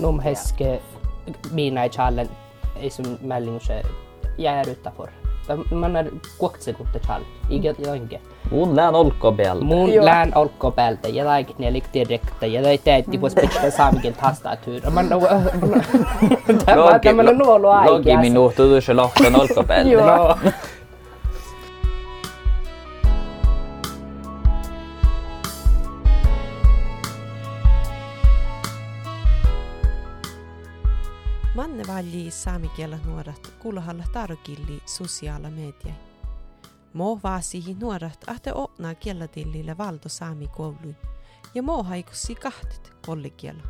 Num heske mina i challen ei sun mällingu se jää utanför. Man är kuoktsekutta chall. Iget jonke. Mun lään olkkopäältä. Mun Joo. lään olkkopäältä ja laikit ne lik direkta ja tai täytti vois pitää saamikin tastatuur. Man Tämä tämä on nuolu Logi aikaa. minuuttu tuossa lohtan olkkopäältä. Joo. Saamikielä nuorat kuulahalla tarkilli sosiaala media. Mo vaasihi nuorat ahte opnaa kiellatillille valto saami kouluin ja mo haikussi kahtet kollikielo.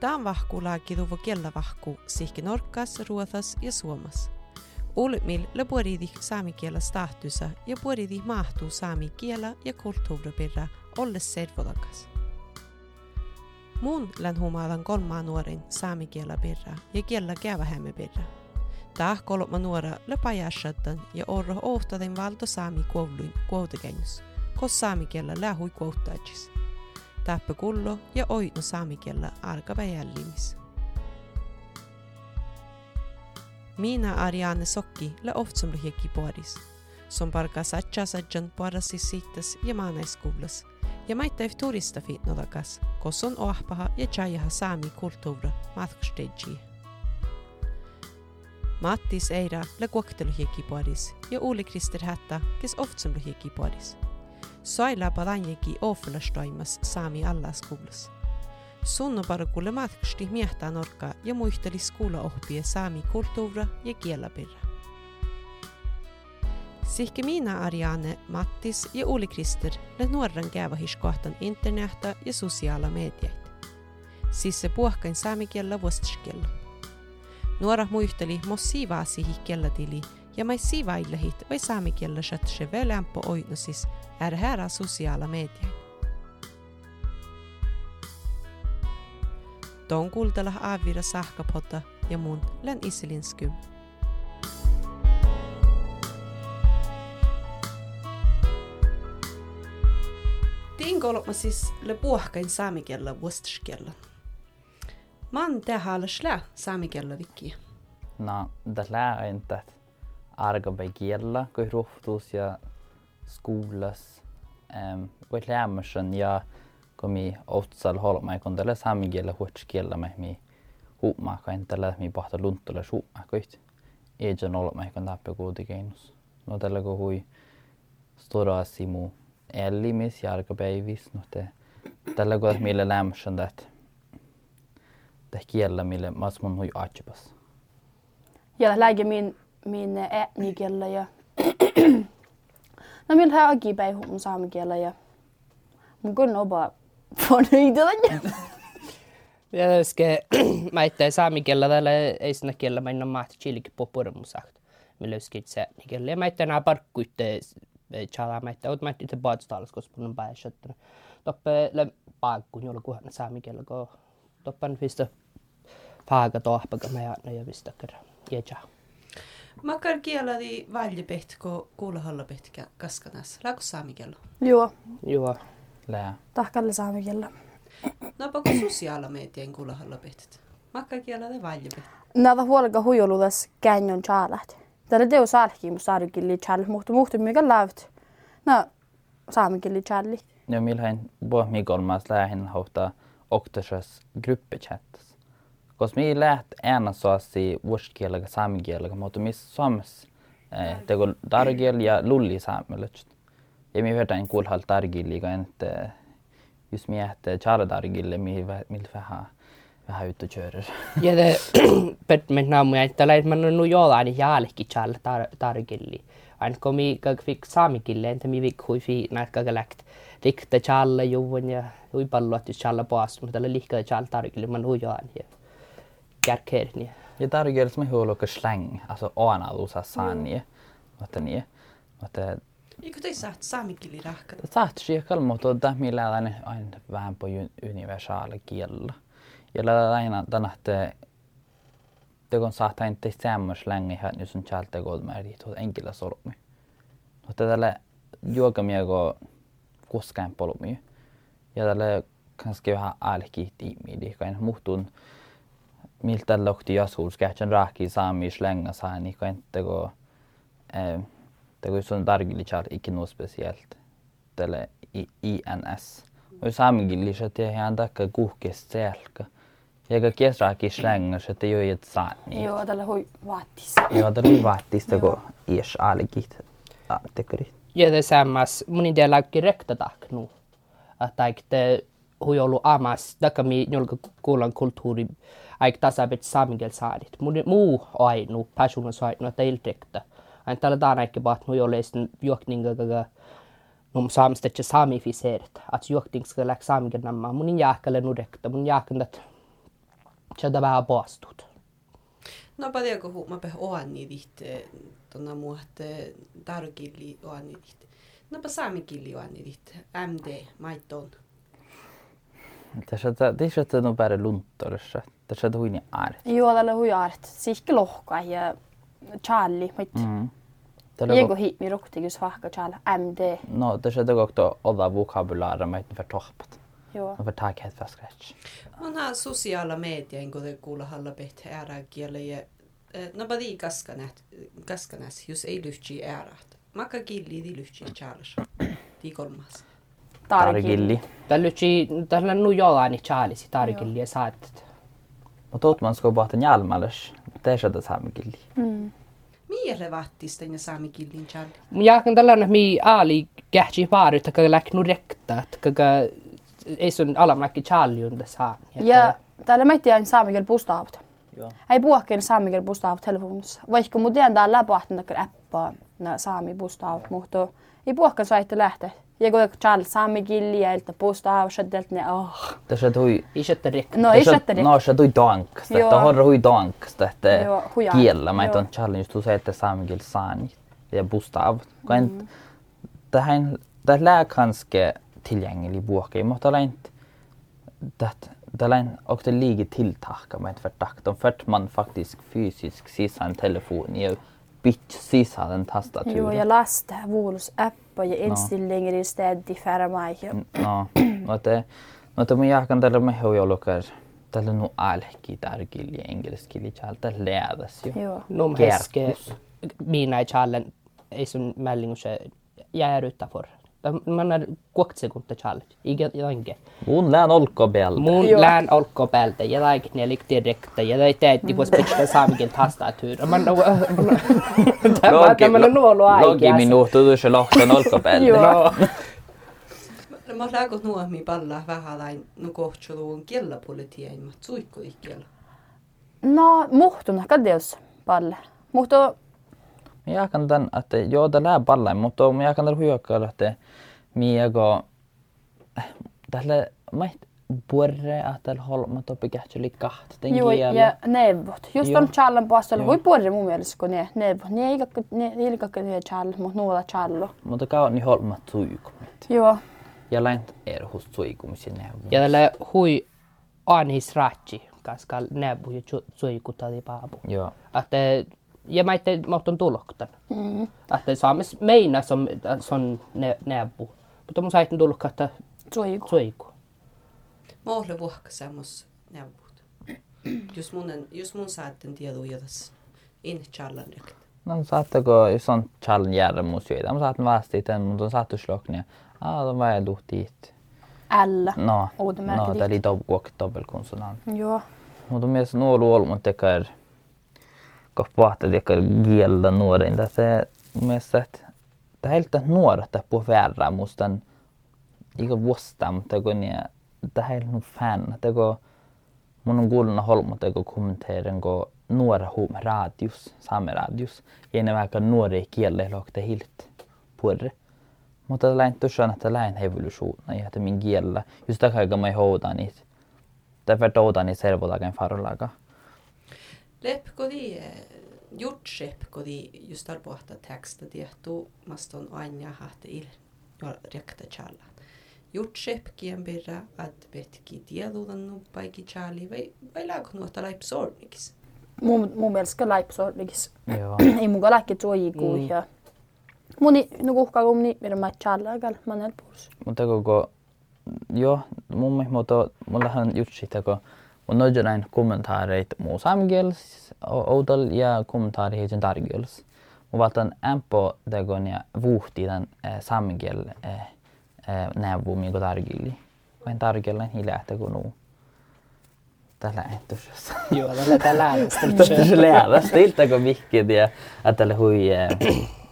Tämä vahku laakiduvo kiellavahku sihki Norkkas, Ruothas ja Suomas. Ulmil le puoridi saamikielä statusa ja puoridi mahtuu saamikielä ja kulttuuripirra olle servodakas. Mun län humalan kolmaa nuorin saamikielä pirra ja kielä käyvähämme pirra. Tää kolma nuora le pajashattan ja orro ohtaden valto saami kouluin kuoutekennus, kos saamikielä lähui kuouttaajis. Täppä kullo ja oino saamikielä arkapäjällimis. Mina Ariane Sokki ohtsumluhiekki puoris. Som satsa satjan puorasi sittas ja maanaiskuulas. Ja maittaa turista fitnodakas, kos on oahpaha ja chajaha saami kulttuura matkusteji. Mattis Eira le kuokteluhiekki puoris ja Uuli Krister Hätta kes ohtsumluhiekki puoris. Soila padanjeki oflastoimas saami allaskuulas. Sunnoparkulle matkusti miehtää norkka ja muisteli skuulaoppie saami kulttuura ja kielapirra. Sihke Miina Ariane, Mattis ja Uli Krister le nuoren käyvähiskohtan interneta ja sosiaala. Siis se puhkain saamikielä vuostiskielä. Nuora muisteli mos siivaa sihi kellatili ja mai siivaillehit vai saamikielä shatse välämpö oinosis är här sosiaala mediat. Ton kuultella aavira sahkapota ja mun län iselinskum. Tin kolma siis puhkain saamikielä vuostiskielä. Man tehdä slä saamikielä vikki. No, inte att arga kielä, kun ruhtuus ja skolas. Um, Voit lämmersen ja kun mi otsal holma kun tällä sami kielä huots kielä me mi huuma kan tällä mi pahta luntulla suuma koit. Ejen olma kun tappe kuutikeinus. No tällä kun hui stora simu ellimis ja arga päivis no te tällä kun mille lämmersen that det kielä mille mas mun hui achipas. Ja läge min min ätnikielä ja No min har agi bag hum saamikielä ja mun kun oba fornøydelen. Ja ska maittaa saamikielä tällä ei sinä kielä mainna mahti chilikin popurmusakt. Millä skit se kielä. Ja maittaa nää parkkuitte chala maittaa ot maittaa te badstalus koska mun päässyt. Toppe le paakku jolla kuhan saamikielä ko toppan vista paaga tohpaga mä ja ja vista kerran. Ja ciao. Makar kieladi valjepeht ko kuulahalla peht kaskanas. Laako saamikielä? Joo, Joo. Lää. tahkalle saamikielä. No pako sosiaala median kuulahalla pehtet. Makar kieladi valjepeht. Näitä huolka huijoludas känjon chalat. Tällä teo salki mu saarikilli chal muhtu muhtu mikä lävt. No saamikilli challi. Ja milloin bo mi kolmas lähin hauta oktasas gruppechattas. Kos mi läht ena soasi vuoskielä saamikielä, mutta mis soms eh, tego dargel ja lulli saamelöt. Ja mi vertain kuulhal dargilli ka ent just mi chara dargille mi vähän vähän ute körer. Ja det pet men namu ja tällä että man nu jolla aina jaallekin challa tar targilli. Aina kun mi kag fik saamikille entä mi vik hui fi näet kagalakt. Rikta challa juvun ja hui pallo että challa paas mutta tällä lihka challa targilli man hui joan ja kärkerni. Ja dargel som huolokka slang, alltså ana lusa sanje. Mutta niin. Mutta Eikö te saat saamikili rahkata? Saat siekal, mutta tämä millä aina vähän på universaala kielä. Ja la aina tänahte det kun saat aina te sammas länge här nu som chalta god med det och enkla solmi. Mutta tällä juokamia ko koskaan polmi. Ja tällä kanske vähän alki tiimi, kan muhtun miltä lohti jasuus kähtsän rahki saami slänga saani kan inte gå eh det går sån dargli char ikke noe spesielt. Tälle INS och saami gilli så det han dakka kuhkes selka ja kesraki slänga så det ju ett saani Joo, tällä hui vaattis. ja det är vattista gå ish algit tekeri Ja det sammas, mun idea läkki rekta tak nu. Että aikte hui ollut amas, taka mi jolka kuulan kulttuuri, aik tasabet saamigel saarit. Mun muu ainu, passionen sainu, että il rekta. Ain tällä taan aikki baat nu jolle esten juokninga gaga num saamstetja saamifiseerit. Att juoktingska läk saamigel namma. Mun jääkälle nu rekta, mun jääkän ja ta vähe paastud. no paljon kun mä peh oani tihte, tuonna muuhte tarkilli oani tihte. No pa saamikilli oani tihte, MD, maiton. Tässä tämä, tässä tämä on päälle luntorissa. Tässä tämä huini art. Joo, tällä hui art. Sihki lohka ja Charlie, mutta. Mm. Jego hit mi ruktigus vahka Charlie, MD. No, tässä tämä kohtaa olla vokabulaaria, mä et för toppat. Joo. För tack helt för scratch. On ha sosiaala media, inko te kuulla halla pehtä ääräkielä ja no pa di kaskanät, kaskanas, jos ei lyhtsi äärät. Makka killi di lyhtsi charles. Di kolmas. Targilli. Tällä lytsi, tällä nu jollaani chaalisi tarkille ja saatet. Mutta oot man ska bahta njalmalles. Tässä on tässä gilli. Miele vattista ja saamikillin charli. Mun jaakan tällainen, mi aali kähtsi paaru, että nu rekta, että ei sun alamläkki challiunda saa. Ja täällä mä tiedän saamikel pustaavut. Joo. Ei puhuakin saamikel pustaavut telefonissa. Vaikka mun tiedän täällä läpahtin appa na saami pustaavut, mutta ei puhuakin saitte lähteä. Ja kun Charles saamikilli ja ilta pustaavut, så ne oh. Tässä hui... Isättä rekta. No ei sätte No, se dank. Joo. Tämä on hui dank. Että kiellä. Mä on challenge tu se, että saamigil saani. Ja bustav. Kan tähän det lär kanske tillgänglig bok. Mutta det inte det det lär också ligger tilltaka med för takt. Om för man faktiskt fysiskt sisa en telefon i bitch sisa den tastatur. Joo, ja lasta vuolus appa ja instillingen i stället för mig. No, no te, no te mun jahkan tällä me heu jolukar tällä nu alki tärkili engelskili chalta lädas jo. Joo. Num heske, mina i challen, ei sun mällingu se jää utanför. Man är kuokt sekunta challet. Ikä jotenkin. Mun lään olko bel. Mun Joo. lään olko päältä ja laikki ne likti rekta ja tai teetti vois pitää saamikin tastatur. Man Tämä tämä on nuolu Logi aikaa. minuutti du se lohtan olko bel. Joo. No. Mä läkot nuomi palla vähän lain no kohtsuluun kielläpolitien, mutta suikko kiellä. No, muhtun ehkä deus palle. Mutta Mä jahkan tän, että joo tää lää palla, mutta mä jahkan tällä hyökkäällä, että miego tällä puerre että tällä holma topi kähtseli kahta. Den joo, ja neuvot. Just on Charlen puolella. Voi puolella mun mielestä, kun ne neuvot. Ne ei kakka, ne ei kakka ne Charles, mutta nuola Charlo. Mutta kauan niin holma tuikumit. Joo. Ja länt er hos tuikumisen neuvon. Ja tällä hui anhis ratsi, koska nebu ja suikutali paapu. Joo. Että ja mä ette mahton tuloktan. Mm. Että saamis meina som son ne nebu. Mutta mun saitin tulokka, että Suiku. suiku. Mä olen vuokka semmos neuvot. Jos mun, jos mun saatten tiedu jotas in charlan rekt. No saatteko, jos on challenge järjemussyitä, mä saatan vastata tämän, mutta on saattu sloknia. Ah, de var du dit. Ällä. No, no, dit. det är lite dobbel, dobbelkonsonant. Joo. Mutta myös nuolu ollut, mutta tekee koppaat, että tekee kieltä nuorin. Se myös, että det är helt nuoret där på värra musta iga vuosta, mutta kun ne det här är nog fan, det går mun on kuullut holma, että kun kommenteerin, kun nuora huum radius, saamen radius, ja ne vaikka nuori kielellä lokte hilt puolre. Mutta läin tuossa, että läin evoluutiona ja että min kielellä, just takia mä houdan niitä. Därför toudan ni servolagen farolaga. Leppko di, jutseppko di just arbohta teksta tiettu maston aina hahte il rekta charlan. Jutseppkien birra att betki tieduudan nuppaiki charli vai vai laako nuota laipsornikis. Mun, mun mielestä laipsorligis. Joo. Ei muka läkki suiku. Mm. Ja muni, no kuhkaa kun ni, mitä mä Charlie, gal, näin puhus. Mutta koko joo, mun mielestä mutta mullahan just sitä, kun mun noin näin kommentaareita muu saamikielessä outol ja kommentaari heidän tarkielessä. Mä valtan ämpö tegon ja vuhti tämän saamikiel neuvu, minkä tarkili. Vain tarkiella niin lähtee kuin nuu. Tällä entusiassa. Joo, tällä tällä Se lähdä. Stiltä kun vihkit ja että hui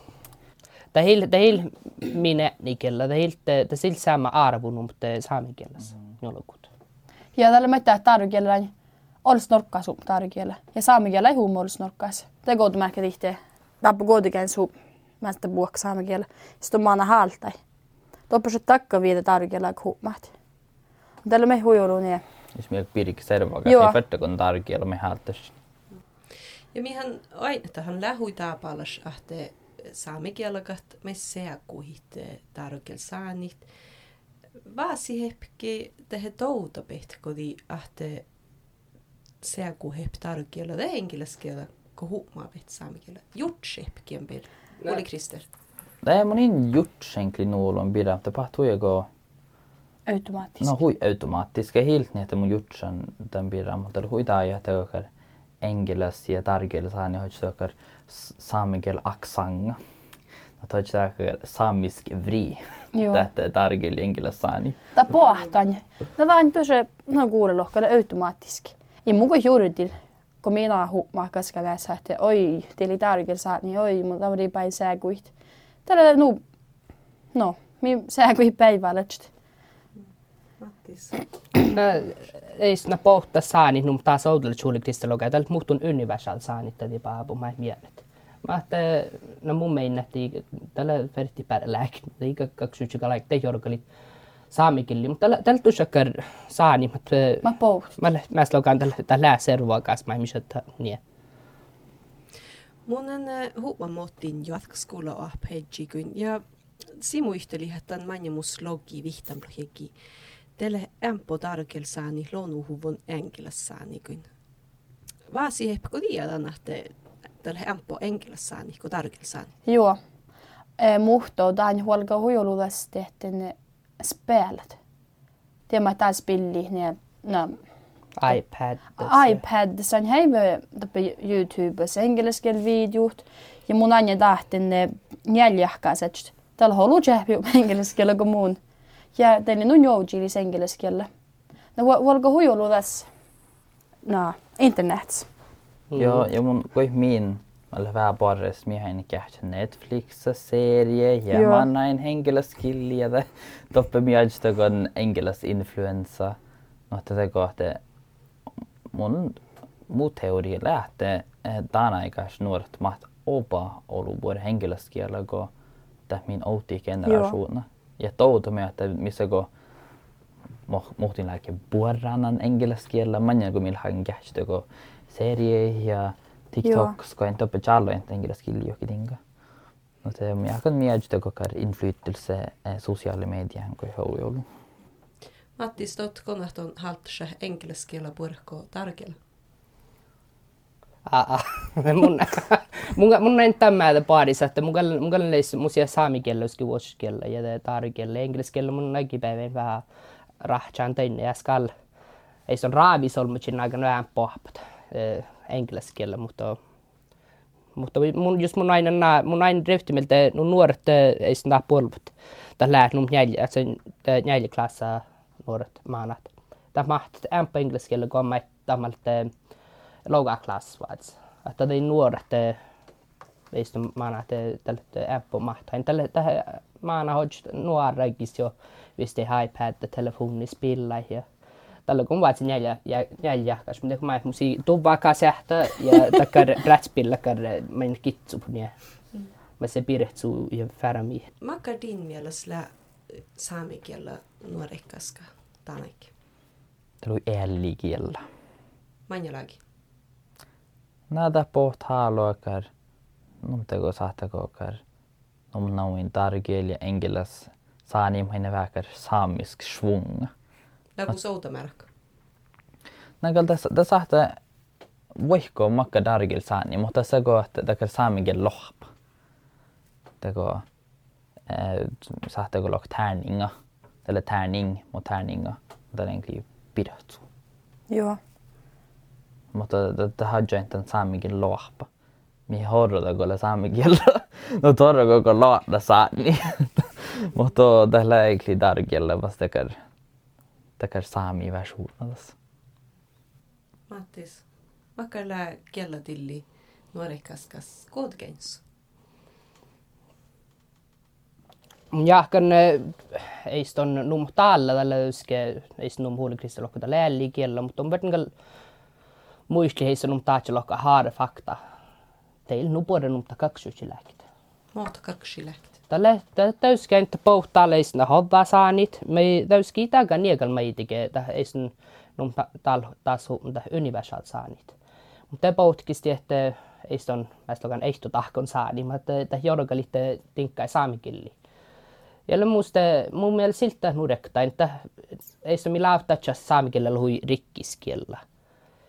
det är helt minne nikellä. Det är helt, det är helt samma arvo nu, mutta saamikielessä. Jolkut. Ja tällä mä tää tarkielä niin olis norkkaa sun tarkielä. Ja saamikielä ei huumo olis norkkaas. Det går märka tihti. Tappu kuitenkin su mä sitten puhuk saamikielä. Sitten maana haltai. Toppu se takka viitä tarkielä kuumat. Tällä me huijulu niin. Jos meillä piirikin servaa, Joo. niin vettä kun tarkiella me haltas. Ja mihän aina tähän lähui taapalas, että saamikielakat me seakuhit tarkel saanit. Vaasi hepki tehe touta kodi, että seakuhep tarkiela det engelskiela kun huumaa pehti saamikiela. Jutsi hepki on bir. Oli Krister. Det är mun in jutsenkli nuulon pidä, mutta pahtuu joko Automaattisesti. no hui automaattiska helt niin, että mun jutsan tämän pidä, mutta hui tää ja teokar engelas ja tarkel saani hoit teokar saamikel aksanga. No toi teokar saamisk vri. Joo. Tätä tarkel engelas saani. Tää pohtan. Tätä on tosi, no kuulelohkalla automaattisesti. Ei muka juuritil. Kun minä huumaa kaska läsä, että oi, teillä tarkel saa, niin oi, mutta on päin sääkuit. Tällä nu, no, mi sääkuit päivällä. Mattis. Ei sinä pohta saanit, no taas oudolla suuliktista lokaa. Tältä muhtun universal saanit, tätä paapu, mä mielet. Mä että, no mun meinätti, tällä verti päällä lääkin, eikä kaksi yksikä laikte jorkalit saamikilli, mutta tällä tusakkar saani, mutta Mä poht. mä mä slogan tällä tällä lääservua kanssa, mä missä niin. Munen huumamoottin jatkoskola ahpeidjikyn ja Simu yhteli, että on manjamus logi vihtamlohjegi. Tälle ämpo tarkel saani kuin. Vaasi hepko tiedän, että tälle ämpo enkeläs saani, kun tarkel saani. Joo. Eh, Muhto, tämän huolka huijoluudesta tehtiin spelet. Tiedä, että spilli, niin no, iPad. iPad, se on häivä tappi YouTubessa engelskel videot. Ja mun aina tahtin ne jäljähkäiset. Täällä on ollut jähpi engelskel kuin mun. Ja teillä on joujilis engelskel. No huolka huijoluudesta. No, internet. Joo, ja mun kui min. Mä vähän parres miehen kähtsä Netflix-serie ja. Joo. mä näin henkilöskilliä tai toppe mielestä kun henkilösinfluenssa. No tätä kohtaa mun muu teoria lähtee tämän aikas nuoret maht opa ollut vuoden henkilöskielä kun tähmin outi generaationa. Ja. Toutu me, että missä kun mohtin lääke puorannan englanniskielellä, manja kun millä hain kähtsä kun serie ja TikTok ska inte uppe challo inte englanniskielellä jokin tinga. No te mä kan mielestä kun inflytelse sosiaali he on ollut. Matti, stot konahton haltsa enkelskielä purkko tarkella. Aa, mun, mun, mun näin tämä paadissa, että mun kalla mun kalla leis musia saamikielellä olisikin vuosikielellä ja tarkielellä. Englanniskielellä mun näki päivän vähän rahtsaan tein ja skal. Ei se on raavis ollut, mutta siinä aika vähän pohpat englanniskielellä, mutta mutta mun, just mun aina nää, mun aina ryhtymiltä, no nuoret ei sitä nää polvet. Tää läht num neljä, se neljä nuoret maanat. Tää mahtaa ämpä englanniskielellä, kun mä tämältä låga-klass vats. Että det är nuoret veist maana te tälle appo mahtain. Tälle tähän maana hodge nuoregis jo visti iPad ja telefoni spilla tällä kun vaatsin neljä ja neljä kas mutta kun mä musi tuvaka sähtä ja takkar brätspilla kar men kitsu ne. Mä se piirretsu ja färmi. Makar din mielessä saamikielä nuorekkaska tanek. Tämä oli ällikielellä. Manjalagi. Nada poht haaloakar, num tego sahtakokar, num nauin targel ja engelas saanim haine väkar saamisk svung. Lagu soutamärk. Nagal tässä tässä sahta voihko makka dargel saani, mutta se go että saamigel lohpa. Tego eh sahta go lok tärninga. tälle tärning mot tärninga. Tällä egentlig pidätsu. Joo. Mutta tämä hadja inte saamikin lohpa. Mi horroda kolla saamikielä. No torra koko laada saani. Mutta tällä egentlig tarkielä vasta tekar tekar saami versionas. Mattis, vaikka lää kella tilli nuorekaskas koodkeins. Jahkan ei on num talla tällä yske ei num huolikrista lokka lääli kiellä, mutta on verran muisti heissä num taatsi lokka haare fakta. Teillä nu puhutaan num takaksysilääkitä. Maata kaksilääkitä. Tälle täyskäyntä pohtaa leisna hovaa saanit. Me täyski taga niegal me tike ta eisen num tal taas ta universal saanit. Mutta pohtikisti että mästä lokan ehto tahkon saani, mutta ta jorga litte tinkkai saamikilli. Ja musta mun mielestä siltä nurekta, että ei se millä auttaa saamikielellä hui rikkiskielellä.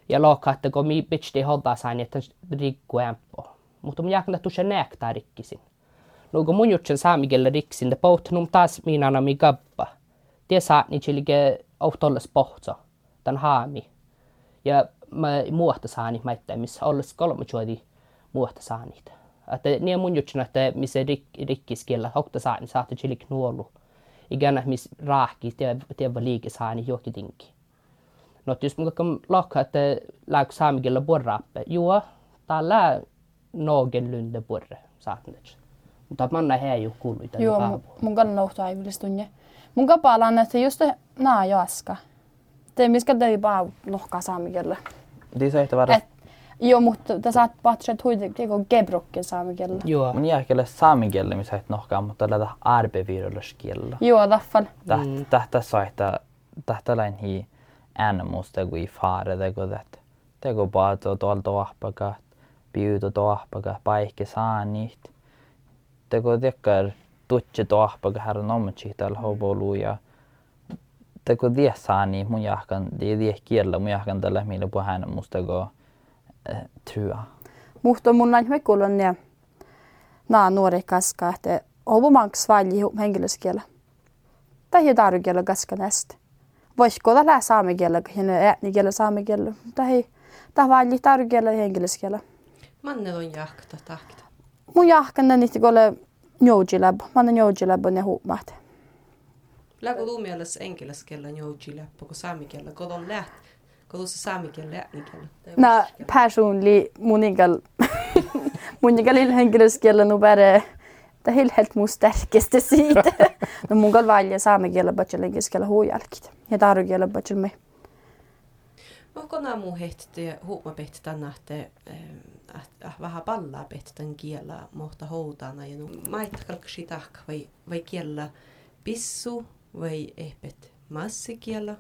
Ja loka, että kun mi pitsti hovaa saani, että rikku ämpö. Mutta mun jääkäntä tuossa näktää rikkisin. No kun mun jutsen saamikielellä riksin, te pohtunut taas minä mi gabba. Tie saa ni chilike autolles pohtso, tän haami. Ja mä muuta saani mä missä olles kolme juodi muuta saanit. Että niin mun jutsen, että missä rik, rikkiskielellä hokta saani saatte chilik nuolu. Ikään missä raahki, tiedä liike saani johti tinki. No jos mun kakka lokka, että lääkö saamikielellä borraappe. Joo, täällä någon lunde borre saatnet. Mutta manna hää ju kuuluita. Joo, mun, mun kannattaa aivillistunne. Mun kapalaan, että just naa joaska. Te miskä te vaan lohkaa saamikelle. Det är så vara. Et, joo, mutta te saat patsa tuite keko gebrokke saamikelle. Joo. Mun jääkelle saamikielellä, missä et nohkaa, mutta tällä arbevirolleskielellä. Joo, taffal. Mm. Tähtä saita, tähtä lain hi äänemus tegu i fare tegu det. Tegu paato tuolta tohpakat, piuto tohpakat, paikki saanit. Tegu tekkar tutsi tohpakat herran ommatsi täällä hovolu ja tegu die saani mun jahkan, die die kielellä mun jahkan tällä millä puhuu äänemus tegu äh, trua. Mutta mun näin mekullon ja naa nuori kaska, että ovumanks valji henkilöskielä. Tai jo tarvikielä kaska näistä. Voisiko olla lää saamikielä, kun äänikielä saamikielä. Tai tai valji tarvikielä henkilöskielä. Manne on jahkata tahkita. Mun jahkan niitä kolle njoujilab. Mä annan njoujilab ne huumaat. Läkö tuu mielessä enkeläskielä jouji läppä, kun saamikielä, kun on läht. Kun se saamikielä äänikielä. Nää personlig mun ikäl mun ikäl henkilöskielä nu bara det är helt mun starkaste sida. no mun gal valja saamikielä bachel engelskielä huujalkit. Ja tarukielä bachel me. Onko nämä muu hehti huuma pehti tänne, että äh, vähän pallaa pehti tämän kielä mohta houtana ja no maita kalksi tahka vai, vai kielä pissu vai ehpet massikielä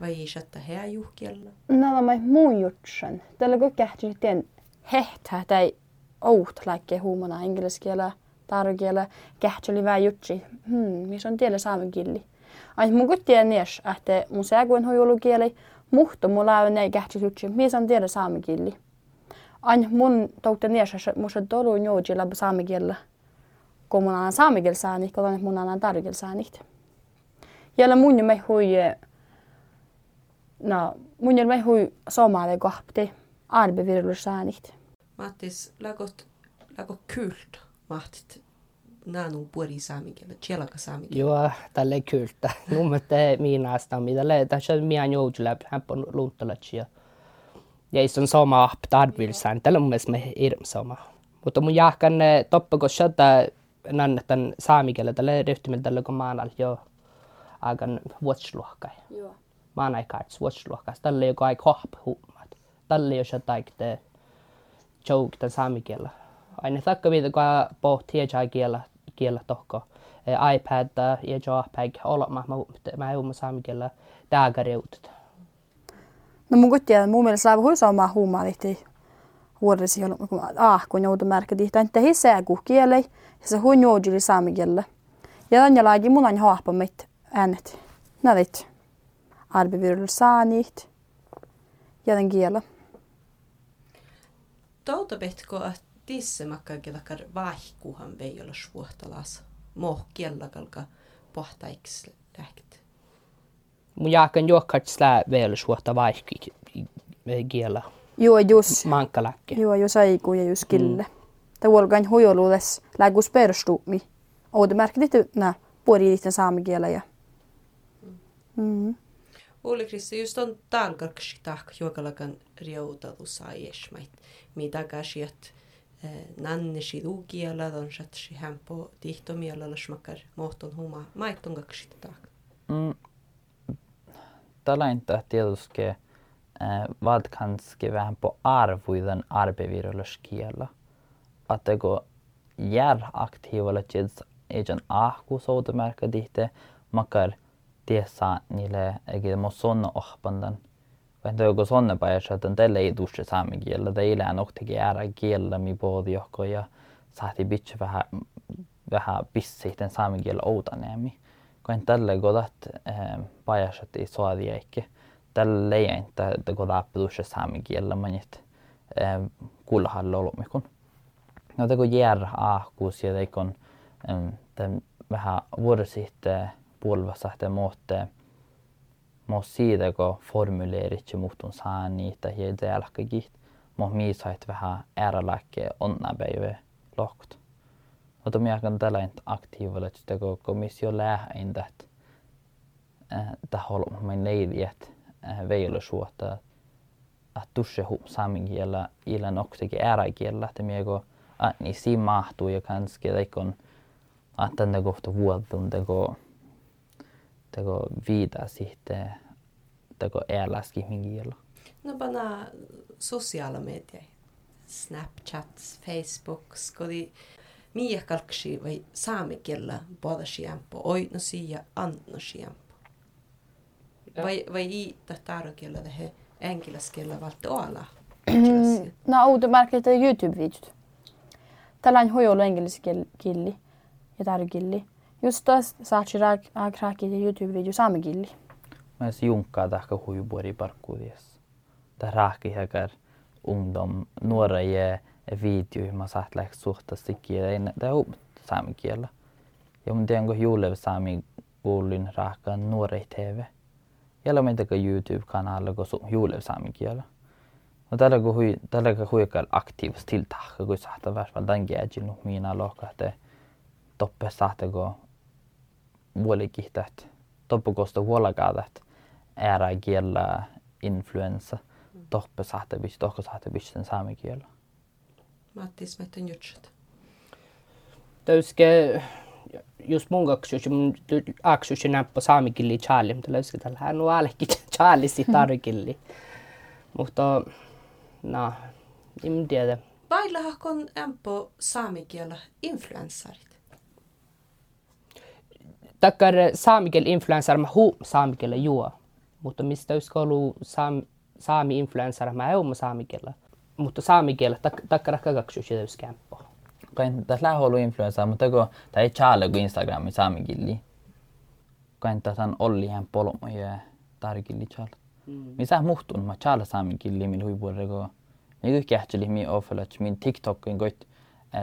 vai shatta hääjuhkielä. No mä mun jutsen. Tällä kun kähti tien hehtää tai out läkke huumana engelskielä, tarukielä, kähti oli vähän jutsi. Hmm, missä on tiellä saamen kieli. Ai mun kun tiedän nies, että mun sääkuen hojulukieli, mutta mulla on ei kähti jutsi, missä on tiellä saamen kieli. Ain mun toukta nies, että mun se tolu njoji läpi saamen kielellä. Kun mun on saamen kielä saani, kun mun on tarukielä saani. Jällä mun me hui no, mun ei hui somali kohti arbevirullusääniht. Mattis, läkot, läkot kyltä mahtit nanu puori saamikielä, tjelaka saamikielä. Joo, tälle kyltä. Nummette miinasta, mitä le, tässä on mian joujulab, hän on luntalatsi ja ei on sama app tarvilsään. Tällä on mielestä me irm sama. Mutta mun jahkan toppa, kun shata nannetan saamikielä, tälle ryhtymillä tällä kun maanal jo agan vuotsluokkai. Joo. maanaikaan vuotsluokkaas. Tällä joka aika hohp huumat. Tällä jos jotain te jouk tämän saamikielä. Aina takka viitä kun pohti ja kielä kielä tohko. iPad ja jo päik olla mä mä mä saamikielä tääkäriutet. No mun kutia, mun mielestä laiva hui sama huumalihti vuodesi, kun ah, kun joutu märkä tihtä, että hi sääku kielei, ja se hui joujili saamikielä. Ja tämän jälagi mun on hahpa mit äänet. Nälit arbevirul saanit ja den kielä. Pehtko, että tisse makkakielakar vaihkuhan vei olla suohtalas. Moh kielakalka pohtaiks läht. Mun jaakan juokkaat vielä suota vaikki kiellä Joo, just. mankkaläkke. Joo, jos aiku ja just kille. Det olgan hojoluudes lägus perustuumi. Oude märkit nä puoliitten saamikielä ja. Mm. Oli Krissi, just on talgarksi tahk juokalakan riutatus aiesmait. Mitä käsiät nannesi luukielä, on satsi hämpo tihtomielellä smakar mohton huma maitton kaksi tahk. Mm. Tällä inte tietysti eh, vad kanske vähän på arvoiden arbevirulleskielä. Att det går jär aktiivalla tieds ejan ahku soutumärkä dihte makar tiesa niille egi mo sonna ohpandan. Vain det går sonna päivä, että tälle ei dusse saamen kielellä. Teillä on ohtegi ära kielellä mi johko ja saati bitch vähän vähän pissiiten saamen kielellä Kun tälle päivässä ei suodi eikä. Tälle ei inte det går läpi dusse saamen kielellä manit kuulahalla olumikun. No teko jär ahkuus ja teikon tämän vähän vuoden sitten puolivassa että muutte mo siitä kun formuleerit ja muutun saa niitä ja det alkakin mo mi sait vähän äärälääkke onna päivä lohkut. Mutta minä kan tällä aktiivilla että kun komissio lähdin että tahol mein leidi että tusse saamen kielellä ilän oksikin ääräkielellä että minä kun att ni si mahtuu ja kanske teikon att den kohta vuodun teko teko viida sitten teko eläski mingiellä. No pana sosiaala media, Snapchat, Facebook, miä kalksi vai saamikielellä poda siempo, oitnosi ja annosi siempo. Vai, vai i tahtarokielellä he enkiläskielellä valta olla. No oude märkit YouTube-videot. Tällainen hojolu englanniskilli ja tarkilli. Just taas saatsi raakki YouTube-video saamikilli. Mä se junkkaa tahka huibuori parkkuudies. Tää raakki häkär ungdom nuora ja video, mä saat läks suhta sikkiä. Det är saamen kielellä. Ja mun tiedän, kun juulev saami kuulin raakkaan nuorei TV. Jällä meitä YouTube-kanalla, kun juulev saamen kielellä. No tällä kun hui, tällä kun huikal aktiivisesti tiltahka, kun sahta värsval tämän gäjin nu miina lohkahte toppe sahta kun vuolikihtäht toppukosta vuolakaadat äära kiellä influenssa toppe sahta bis tohko sahta bis sen saame kiellä. Mattis metten jutsat. Täyske just mun kaksus, mun aksus näppä saamikilli Charlie, mutta löysikö tällä hän on alki Charlie tarkilli. Mutta no, en tiedä. Bailahakon empo saamikielä influenssarit. Takkar saamikel influencer mä hu saamikelle juo. Mutta mistä olisi ollut saam, saami influencer mä ei saamikella. Mutta saamikella tak, takkar kaksus ja täys kämppo. Kain tässä lähe ollut influenssa, mutta kun tämä ei chaale kuin Instagrami saami killi. Kain tässä on Olli hän polmo ja tarkilli chaale. Missä muhtun mä chaale saami killi millä huipuolella kun Niin kähtseli mi offelat min TikTokin koit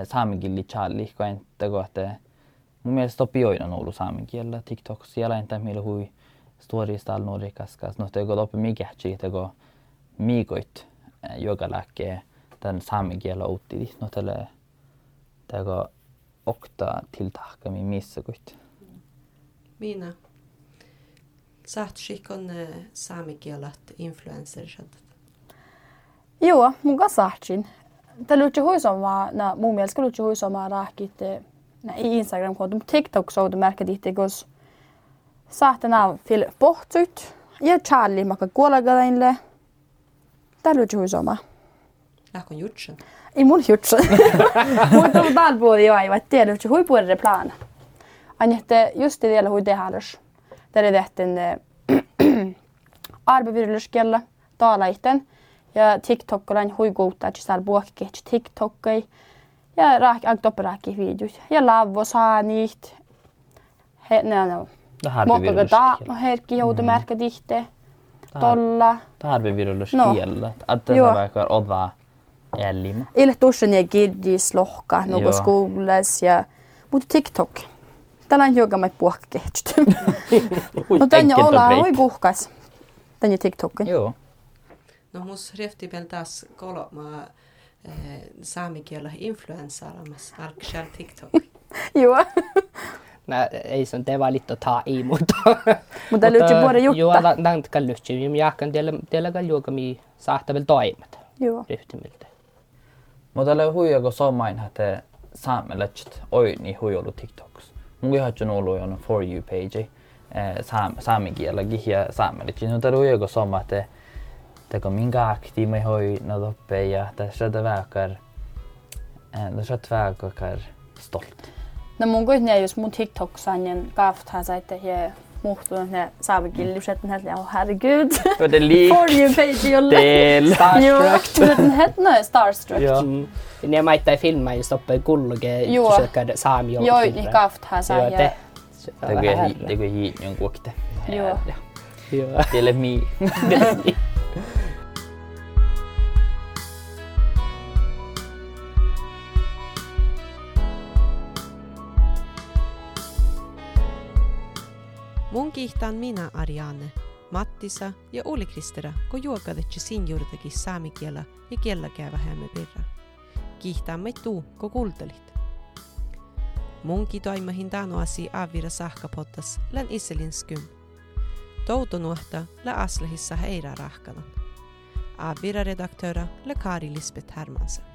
saamikilli chaali kain tego että mun mielestä topioina on ollut saamen kielellä TikTok siellä entä millä hui storista al nuori kaskas no tego topi mi kähtseli tego lääkkee tämän saamen kielellä utti no tälle tego okta tiltahkami missä koit. Miina. Saat skikon saamikielat influencerisat. Joo, mun kanssa saatsin. Tämä luutsi huisoma, na mun mielestä luutsi huisoma raakit na i Instagram konto, mutta TikTok soudu märkä tihti, kus saatana fil pohtsut ja Charlie maka kuolagadainle. Tämä luutsi huisoma. Lähkon jutsen. Ei mun jutsa. Mutta on täällä puoli jo aivan, että tiedä, että hui puolelle plana. Aina, että just det vielä hui tehällös. Tämä tehtiin arbevirulluskella taalaiten. Ja TikTok on hui kuuttaa, että siellä puhkii TikTokai. Ja raak, ak topperaakki videot. Ja lavvo saa niitä. He, ne on Mokka da, no herkki joutu märkä tihte. Tolla. Tarve virulus No. kielellä. Että Joo. vaikka odva elima. Ille tuossa ja kirdis lohka, nuko skoulas ja... Mutta TikTok. Tällä on hiukan mai puhkkehtsyt. No tänne ollaan oi puhkas. Tänne TikTokin. Joo. No mus refti vielä taas kolma eh, saamikielä influenssaaramas alkshar TikTok. Joo. Nää, ei se on te valittu taa i, mutta... Mutta löytyy vuoden jutta. Joo, tämän kallytsi. Minä jahkan teillä, teillä kaljuuka mi saattaa vielä toimet. Joo. Ryhtymiltä. Mutta tällä huijako somain, että saamelaiset oi niin huijolu TikToks. Mun ihan ollut on For You page, saam, saamikielläkin ja saamelaiset. No tällä huijako soma, että teko minkä aktiimi hoi no toppe ja tässä väkar, tässä on väkar stolt. No mun kuitenkin jos mun TikTok sanjen kafthaa saitte ja muhtunut ne saavakilliset, niin hänelle, oh herregud. Och det lik For you page jolle. del. Starstruck. den hette noin Starstruck. Ja. Mm. Niin maittaa filmaa, jos oppii kulluke, Joo. försöker saami jolla Joo, niin kafthaa saa Joo, ja... te. Det går hit, det går hit någon kokte. Joo. Joo. Det är kiihtaan minä Ariane, Mattisa ja Uli Kristera, kun juokadetsi sin juurtakin saamikielä ja kiellä käy vähemmän pirra. Kiihtäämme tuu, kun kuultelit. Munkin toimahin tanoasi avira sahkapottas län iselin skym. Toutonuhta lä aslehissa heira rahkanan. Avira redaktöra lä Kari Lisbeth Hermansen.